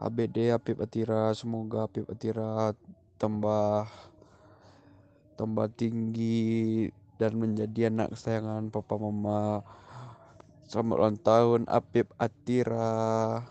Abd, Apip Atira semoga Apip Atira tambah tambah tinggi dan menjadi anak kesayangan papa mama. Selamat ulang tahun Apip Atira.